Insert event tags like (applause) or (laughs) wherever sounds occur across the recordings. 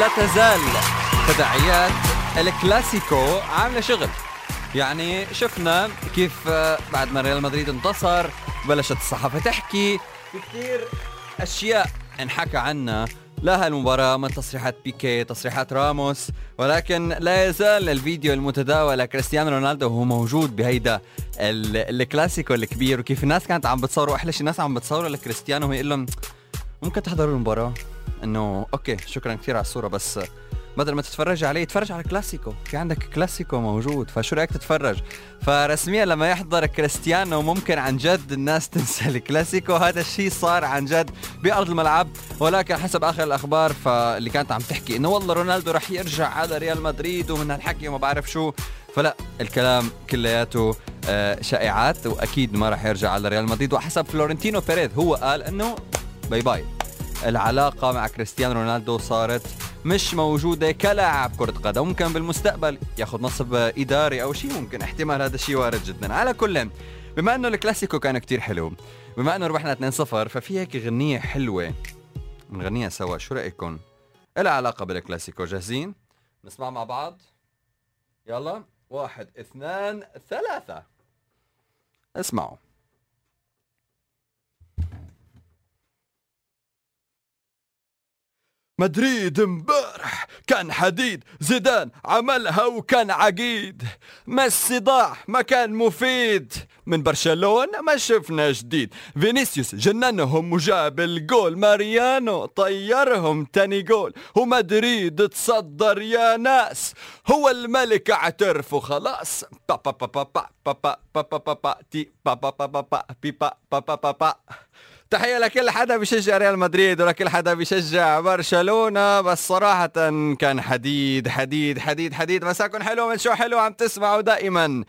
لا تزال تداعيات الكلاسيكو عاملة شغل. يعني شفنا كيف بعد ما ريال مدريد انتصر بلشت الصحافة تحكي في كثير أشياء انحكى عنها. لا هالمباراة من تصريحات بيكي تصريحات راموس ولكن لا يزال الفيديو المتداول كريستيانو رونالدو وهو موجود بهيدا الكلاسيكو الكبير وكيف الناس كانت عم بتصوروا أحلى شيء الناس عم بتصوروا لكريستيانو ويقول لهم ممكن تحضروا المباراة؟ إنه okay شكرا كثير على الصورة بس بدل ما تتفرج عليه تفرج على كلاسيكو. في عندك كلاسيكو موجود فشو رأيك تتفرج؟ فرسميا لما يحضر كريستيانو ممكن عن جد الناس (laughs) تنسى الكلاسيكو. هذا الشيء صار عن جد بأرض الملعب ولكن حسب آخر الأخبار فاللي كانت عم تحكي إنه والله رونالدو رح يرجع على ريال مدريد ومن هالحكي وما بعرف شو. فلا الكلام كلياته آه، شائعات وأكيد ما رح يرجع على ريال مدريد. وحسب فلورنتينو بيريز هو قال إنه bye bye. العلاقة مع كريستيانو رونالدو صارت مش موجودة كلاعب كرة قدم ممكن بالمستقبل ياخذ منصب إداري أو شيء ممكن. احتمال هذا الشيء وارد جدا. على كل بما إنه الكلاسيكو كان كتير حلو بما إنه ربحنا 2-0 ففي هيك غنية حلوة نغنيها سوا. شو رأيكم؟ إلها علاقة بالكلاسيكو. جاهزين؟ نسمع مع بعض؟ يلا. واحد اثنان ثلاثة. اسمعوا. مدريد امبارح كان حديد زيدان عملها وكان عقيد ما الصداع ما كان مفيد من برشلونة ما شفنا جديد فينيسيوس جننهم وجاب الجول ماريانو طيرهم تاني جول ومدريد تصدر يا ناس هو الملك اعترفوا خلاص با با با با با با با با با با با با با با با با با با تحية لكل حدا بيشجع ريال مدريد ولكل حدا بيشجع برشلونة بس صراحة كان حديد حديد حديد حديد. مساكن حلو من شو حلو عم تسمعوا دائما.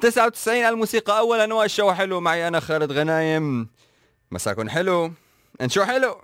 99 الموسيقى أولا والشو حلو معي أنا خالد غنايم. مساكن حلو إن شو حلو؟